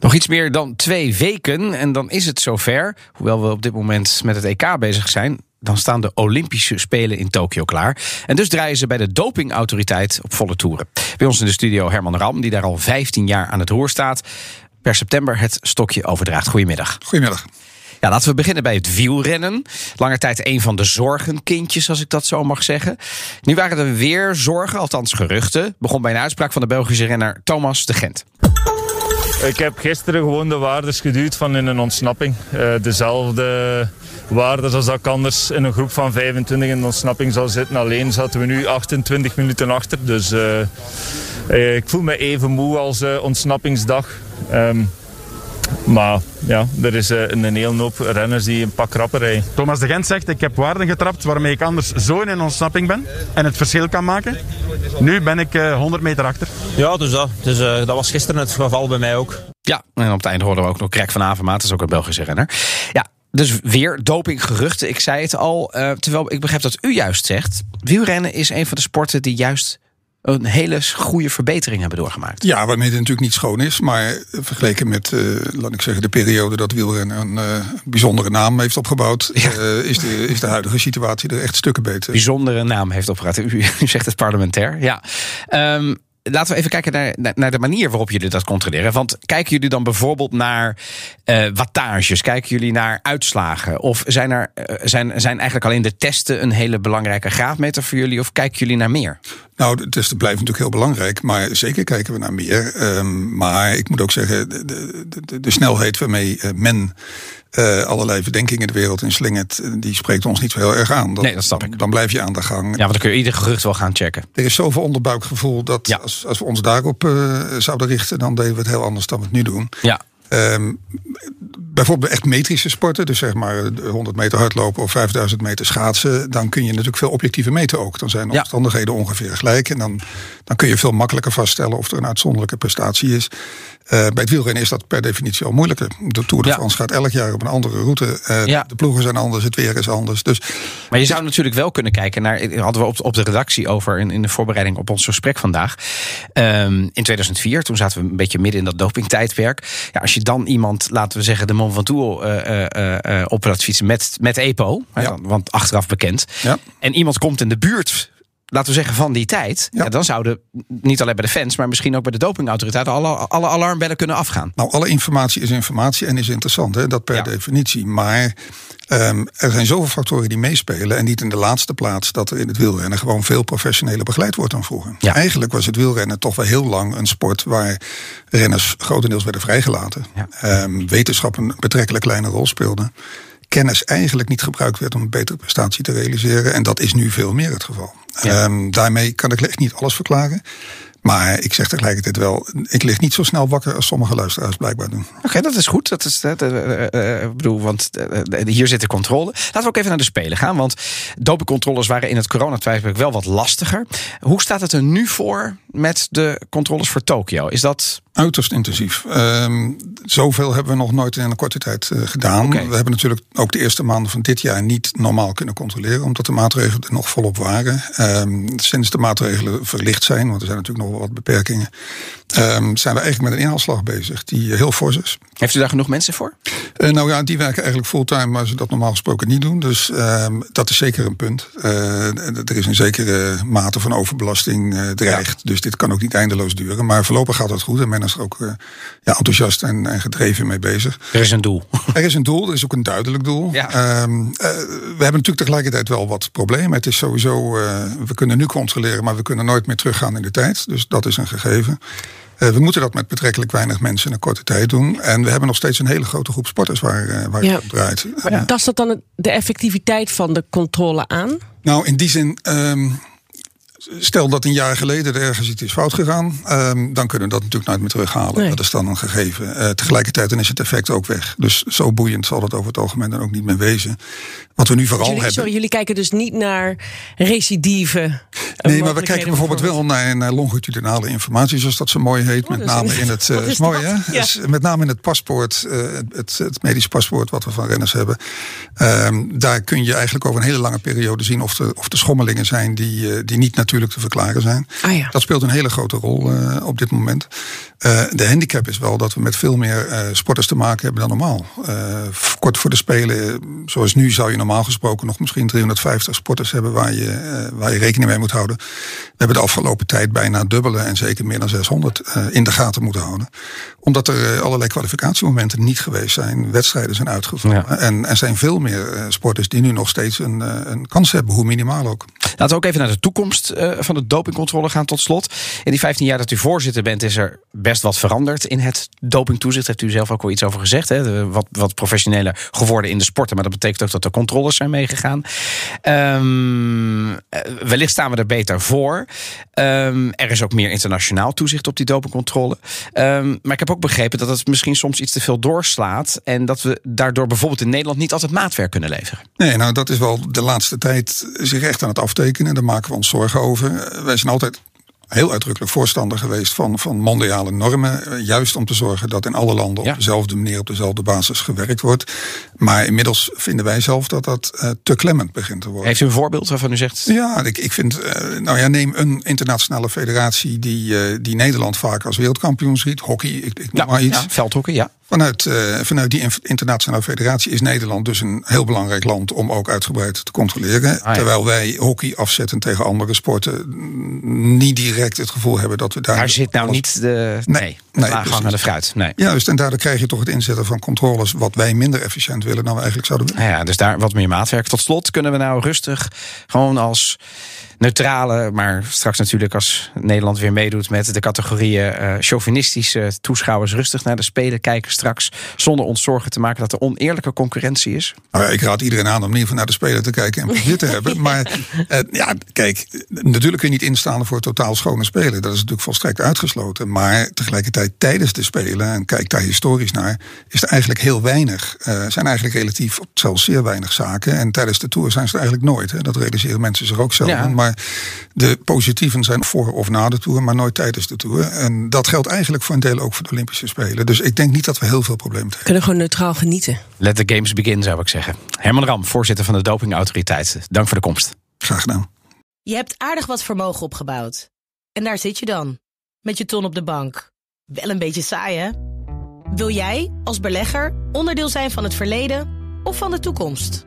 Nog iets meer dan twee weken en dan is het zover. Hoewel we op dit moment met het EK bezig zijn. Dan staan de Olympische Spelen in Tokio klaar. En dus draaien ze bij de dopingautoriteit op volle toeren. Bij ons in de studio Herman Ram, die daar al 15 jaar aan het roer staat. Per september het stokje overdraagt. Goedemiddag. Goedemiddag. Ja, laten we beginnen bij het wielrennen. Lange tijd een van de zorgenkindjes, als ik dat zo mag zeggen. Nu waren er weer zorgen, althans geruchten. Begon bij een uitspraak van de Belgische renner Thomas de Gent. Ik heb gisteren gewoon de waardes geduwd van in een ontsnapping. Uh, dezelfde waardes als dat ik anders in een groep van 25 in de ontsnapping zou zitten. Alleen zaten we nu 28 minuten achter. Dus uh, uh, ik voel me even moe als ontsnappingsdag. Um, maar ja, er is een hele hoop renners die een pak rapper rijden. Thomas de Gent zegt, ik heb waarden getrapt waarmee ik anders zo in een ontsnapping ben. En het verschil kan maken. Nu ben ik uh, 100 meter achter. Ja, dus dat. Dus, uh, dat was gisteren het geval bij mij ook. Ja, en op het einde hoorden we ook nog Krek van Avermaat. Dat is ook een Belgische renner. Ja, dus weer dopinggeruchten. Ik zei het al, uh, terwijl ik begrijp dat u juist zegt... wielrennen is een van de sporten die juist een hele goede verbetering hebben doorgemaakt. Ja, waarmee het natuurlijk niet schoon is. Maar vergeleken met, uh, laat ik zeggen, de periode dat wielrennen een uh, bijzondere naam heeft opgebouwd, ja. uh, is, de, is de huidige situatie er echt stukken beter. Bijzondere naam heeft opgebouwd. U, u zegt het parlementair. Ja. Um, laten we even kijken naar, naar de manier waarop jullie dat controleren. Want kijken jullie dan bijvoorbeeld naar uh, wattages? Kijken jullie naar uitslagen? Of zijn, er, uh, zijn, zijn eigenlijk alleen de testen een hele belangrijke graadmeter voor jullie? Of kijken jullie naar meer? Nou, de testen blijven natuurlijk heel belangrijk. Maar zeker kijken we naar meer. Um, maar ik moet ook zeggen, de, de, de, de snelheid waarmee men uh, allerlei verdenkingen de wereld in slingert, die spreekt ons niet zo heel erg aan. Dat, nee, dat snap ik. Dan blijf je aan de gang. Ja, want dan kun je ieder gerucht wel gaan checken. Er is zoveel onderbuikgevoel dat ja. als, als we ons daarop uh, zouden richten, dan deden we het heel anders dan we het nu doen. Ja. Um, bijvoorbeeld echt metrische sporten, dus zeg maar 100 meter hardlopen of 5000 meter schaatsen, dan kun je natuurlijk veel objectiever meten ook. Dan zijn de omstandigheden ja. ongeveer gelijk en dan, dan kun je veel makkelijker vaststellen of er een uitzonderlijke prestatie is. Uh, bij het wielrennen is dat per definitie al moeilijker. De Tour de France ja. gaat elk jaar op een andere route. Uh, ja. De ploegen zijn anders, het weer is anders. Dus, maar je zou natuurlijk wel kunnen kijken naar. Hadden we op, op de redactie over in, in de voorbereiding op ons gesprek vandaag. Um, in 2004, toen zaten we een beetje midden in dat dopingtijdperk. Ja, als je dan iemand, laten we zeggen, de Mont Ventoux uh, op laat fietsen met, met EPO, ja. want achteraf bekend. Ja. En iemand komt in de buurt laten we zeggen, van die tijd. Ja. Ja, dan zouden niet alleen bij de fans, maar misschien ook bij de dopingautoriteiten alle, alle alarmbellen kunnen afgaan. Nou, alle informatie is informatie en is interessant, hè? dat per ja. definitie. Maar um, er zijn zoveel factoren die meespelen. En niet in de laatste plaats dat er in het wielrennen gewoon veel professioneler begeleid wordt dan vroeger. Ja. Eigenlijk was het wielrennen toch wel heel lang een sport waar renners grotendeels werden vrijgelaten. Um, wetenschap een betrekkelijk kleine rol speelde kennis eigenlijk niet gebruikt werd om een betere prestatie te realiseren. En dat is nu veel meer het geval. Ja. Um, daarmee kan ik echt niet alles verklaren. Maar ik zeg tegelijkertijd wel, ik lig niet zo snel wakker als sommige luisteraars blijkbaar doen. Oké, okay, dat is goed. Dat is, uh, uh, uh, bedoel, want hier zit de controle. Laten we ook even naar de Spelen gaan. Want dopingcontroles waren in het coronatijdperk wel wat lastiger. Hoe staat het er nu voor met de controles voor Tokio? Is dat uiterst intensief. Um, zoveel hebben we nog nooit in een korte tijd uh, gedaan. Okay. We hebben natuurlijk ook de eerste maanden van dit jaar niet normaal kunnen controleren, omdat de maatregelen er nog volop waren. Um, sinds de maatregelen verlicht zijn, want er zijn natuurlijk nog wel wat beperkingen, um, zijn we eigenlijk met een inhaalslag bezig die heel fors is. Heeft u daar genoeg mensen voor? Uh, nou ja, die werken eigenlijk fulltime, maar ze dat normaal gesproken niet doen. Dus dat is zeker een punt. Uh, er is een zekere mate van overbelasting dreigt. Ja. Dus dit kan ook niet eindeloos duren. Maar voorlopig gaat het goed en men is er ook uh, ja, enthousiast en, en, gedreven mee bezig. Er is een doel. Er is een doel, er is ook een duidelijk doel. Ja. Um, uh, we hebben natuurlijk tegelijkertijd wel wat problemen. Het is sowieso, uh, we kunnen nu controleren, maar we kunnen nooit meer teruggaan in de tijd. Dus dat is een gegeven. Uh, we moeten dat met betrekkelijk weinig mensen in een korte tijd doen. En we hebben nog steeds een hele grote groep sporters waar, uh, waar ja. het op draait. Maar tast dat dan de effectiviteit van de controle aan? Nou, in die zin. Um, stel dat een jaar geleden er ergens iets is fout gegaan, ehm, dan kunnen we dat natuurlijk nooit meer terughalen. Dat is dan een gegeven. Uh, tegelijkertijd dan is het effect ook weg. Dus zo boeiend zal het over het algemeen dan ook niet meer wezen. Wat we nu vooral jullie, hebben. Sorry, jullie kijken dus niet naar recidive. Nee, maar we kijken bijvoorbeeld wel naar, naar, longitudinale informatie, zoals dat zo mooi heet. Oh, met name in het. Uh, is mooi, hè? Ja. Dus met name in het paspoort, uh, het, het, medisch paspoort wat we van renners hebben. Uh, daar kun je eigenlijk over een hele lange periode zien of er, of er schommelingen zijn die, die niet natuurlijk te verklaren zijn. Ah, ja. Dat speelt een hele grote rol op dit moment. de handicap is wel dat we met veel meer sporters te maken hebben dan normaal. kort voor de Spelen, zoals nu, zou je normaal gesproken nog misschien 350 sporters hebben waar je, waar je rekening mee moet houden. We hebben de afgelopen tijd bijna dubbele en zeker meer dan 600 uh, in de gaten moeten houden. Omdat er uh, allerlei kwalificatiemomenten niet geweest zijn. Wedstrijden zijn uitgevallen. Ja. En er zijn veel meer uh, sporters die nu nog steeds een, een kans hebben, hoe minimaal ook. Laten we ook even naar de toekomst van de dopingcontrole gaan tot slot. In die 15 jaar dat u voorzitter bent is er best wat veranderd in het dopingtoezicht. Heeft u zelf ook al iets over gezegd. Hè? Wat, wat professioneler geworden in de sporten. Maar dat betekent ook dat er controles zijn meegegaan. Um, wellicht staan we er beter voor. Um, er is ook meer internationaal toezicht op die dopingcontrole. Um, maar ik heb ook begrepen dat het misschien soms iets te veel doorslaat. En dat we daardoor bijvoorbeeld in Nederland niet altijd maatwerk kunnen leveren. Nee, nou dat is wel de laatste tijd zich echt aan het aftekenen. Daar maken we ons zorgen over. Wij zijn altijd heel uitdrukkelijk voorstander geweest van, van mondiale normen. Juist om te zorgen dat in alle landen ja. op dezelfde manier, op dezelfde basis gewerkt wordt. Maar inmiddels vinden wij zelf dat dat uh, te klemmend begint te worden. Heeft u een voorbeeld waarvan u zegt? Ja, ik, ik vind, uh, nou ja, neem een internationale federatie die, uh, die Nederland vaak als wereldkampioen ziet. Hockey, ik, ik noem ja, maar iets. Ja, veldhockey, ja. Vanuit, uh, vanuit die internationale federatie is Nederland dus een heel belangrijk land om ook uitgebreid te controleren. Ah, ja. Terwijl wij hockey afzetten tegen andere sporten niet direct het gevoel hebben dat we daar. Daar zit nou alles... niet de. Nee, nee, nee de fruit. Nee. Juist, en daardoor krijg je toch het inzetten van controles wat wij minder efficiënt willen dan we eigenlijk zouden willen. Ja, dus daar wat meer maatwerk. Tot slot kunnen we nou rustig gewoon als neutrale, maar straks natuurlijk als Nederland weer meedoet met de categorieën uh, chauvinistische toeschouwers rustig naar de Spelen kijken straks, zonder ons zorgen te maken dat er oneerlijke concurrentie is? Nou ja, ik raad iedereen aan om in ieder geval naar de Spelen te kijken en plezier te hebben. Maar uh, ja, kijk, natuurlijk kun je niet instaan voor totaal schone Spelen. Dat is natuurlijk volstrekt uitgesloten. Maar tegelijkertijd tijdens de Spelen, en kijk daar historisch naar, is er eigenlijk heel weinig. Uh, zijn eigenlijk relatief zelfs zeer weinig zaken. En tijdens de Tour zijn ze er eigenlijk nooit. Hè. Dat realiseren mensen zich ook zelf. Ja. Maar de positieven zijn voor of na de Tour, maar nooit tijdens de Tour. En dat geldt eigenlijk voor een deel ook voor de Olympische Spelen. Dus ik denk niet dat we heel veel problemen hebben. Kunnen gewoon neutraal genieten. Let the games begin, zou ik zeggen. Herman Ram, voorzitter van de Dopingautoriteit. Dank voor de komst. Graag gedaan. Je hebt aardig wat vermogen opgebouwd. En daar zit je dan, met je ton op de bank. Wel een beetje saai, hè? Wil jij, als belegger, onderdeel zijn van het verleden of van de toekomst?